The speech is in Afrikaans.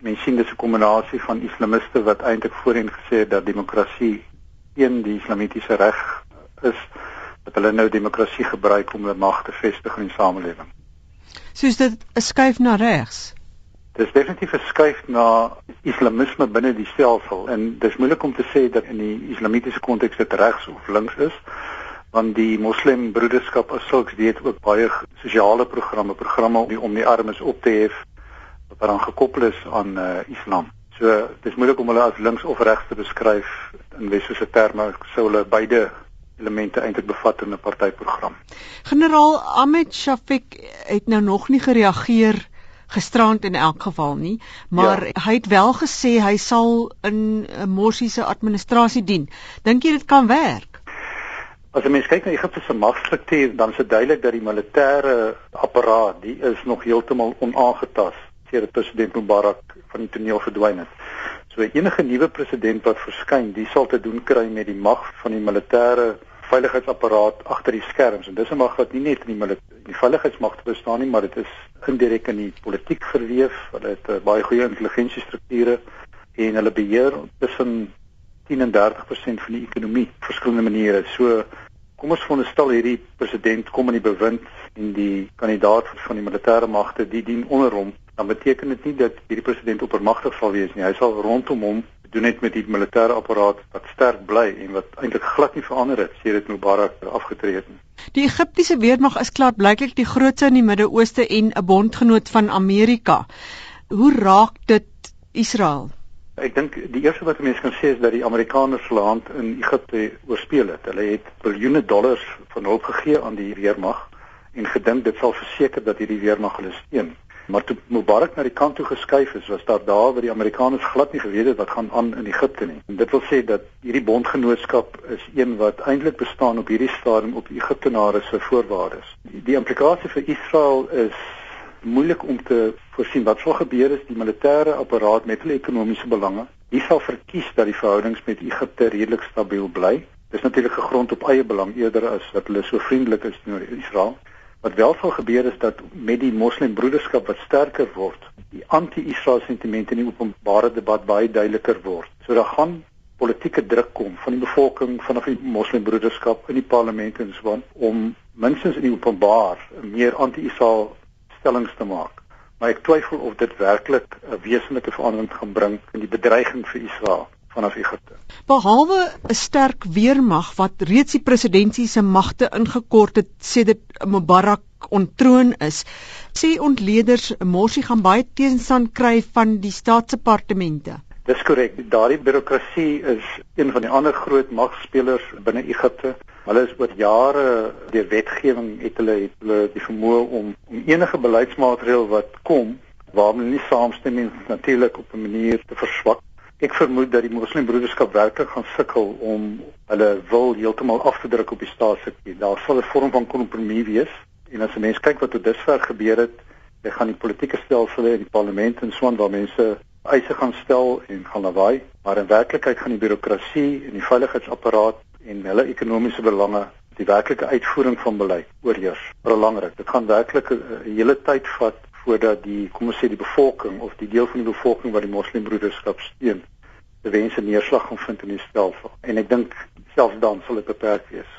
Mense sien dis 'n kombinasie van islamiste wat eintlik voorheen gesê het dat demokrasie een die islamitiese reg is dat hulle nou demokrasie gebruik om hulle mag te vestig in die samelewing. Soos dit 'n skuif na regs. Dis definitief 'n skuif na islamisme binne die stelsel en dis moeilik om te sê dat in die islamitiese konteks dit regs of links is want die moslim broederskap as sulks weet ook baie sosiale programme programme om die, om die armes op te hef wat dan gekoppel is aan uh, islam. So dis moeilik om hulle as links of regs te beskryf in westerse terme sou hulle beide elemente eintlik bevat in 'n partyprogram. Generaal Ahmed Shafik het nou nog nie gereageer gisterand in elk geval nie, maar ja. hy het wel gesê hy sal in 'n Morsi se administrasie dien. Dink jy dit kan werk? As jy mens kyk na Egipte se magstruktuur, dan is dit duidelik dat die militêre apparaat, die is nog heeltemal onaangetast sedert president Mubarak van die toneel verdwyn het. So enige nuwe president wat verskyn, die sal te doen kry met die mag van die militêre veiligheidsapparaat agter die skerms en dis 'n mag wat nie net in die, die veiligheidsmagte bestaan nie, maar dit is indirek in die politiek verweef. Hulle het uh, baie goeie intelligensiestrukture en hulle beheer tussen 10 en 30% van die ekonomie op verskillende maniere. So kom ons veronderstel hierdie president kom in die bewind en die kandidaat van die militêre magte die dien onder hom dan beteken dit nie dat hierdie president oppermagtig sal wees nie. Hy sal rondom hom doen net met die militêre apparaat wat sterk bly en wat eintlik glad nie verander het sedert Mubarak afgetree het nie. Die Egiptiese weermag is klaar blyklik die grootste in die Midde-Ooste en 'n bondgenoot van Amerika. Hoe raak dit Israel? Ek dink die eerste wat mense kan sê is dat die Amerikaners hulle hand in Egipte oorspeel het. Hulle het biljoene dollars van hulp gegee aan die weermag en gedink dit sal verseker dat hierdie weermag hulle steun. Maar toe Mubarak na die kant toe geskuif is, was daar daar waar die Amerikaners glad nie geweet het wat gaan aan in Egipte nie. En dit wil sê dat hierdie bondgenootskap is een wat eintlik bestaan op hierdie stadium op Egiptenare se voorwaardes. Die, die implikasie vir Israel is moeilik om te voorsien wat sou gebeur as die militêre apparaat met hulle ekonomiese belange, wie sal verkies dat die verhoudings met Egipte redelik stabiel bly? Dis natuurlik gegrond op eie belang eerder as dat hulle so vriendelik is teenoor Israel. Wat wel sal gebeur is dat met die moslimbroederskap wat sterker word, die anti-Israel sentimente in die openbare debat baie duideliker word. So daar gaan politieke druk kom van die bevolking vanaf die moslimbroederskap in die parlement en so aan om minstens in die openbaar meer anti-Israel stellings te maak. Maar ek twyfel of dit werklik 'n wesenlike verandering gaan bring in die bedreiging vir Israel vanaf Egipte. Behalwe 'n sterk weermag wat reeds die presidentsie se magte ingekort het sedert Mubarak ontroon is, sê ontleeders Morsi gaan baie teenstand kry van die staatsdepartemente. Dis korrek. Daardie birokrasie is een van die ander groot magspelers binne Egipte. Hulle is oor jare deur wetgewing het hulle het hulle die vermoë om om enige beleidsmaatreël wat kom waarmee hulle nie saamstem nie natuurlik op 'n manier te verswak Ek vermoed dat die moslimbroederskap werklik gaan sukkel om hulle wil heeltemal af te druk op die staatssektor. Daar sal 'n vorm van kompromie wees en as 'n mens kyk wat tot dusver gebeur het, jy gaan die politieke stelsel in die parlement en swaan waar mense eise gaan stel en gaan lawaai, maar in werklikheid gaan die birokrasie en die veiligheidsapparaat en hulle ekonomiese belange die werklike uitvoering van beleid oorheers. Belangrik, dit gaan werklik 'n hele tyd vat voordat die kom ons sê die bevolking of die deel van die bevolking wat die moslimbroederskap steun, die wense neerslag gaan vind in die stelsel. En ek dink selfs dan sal dit beperk wees.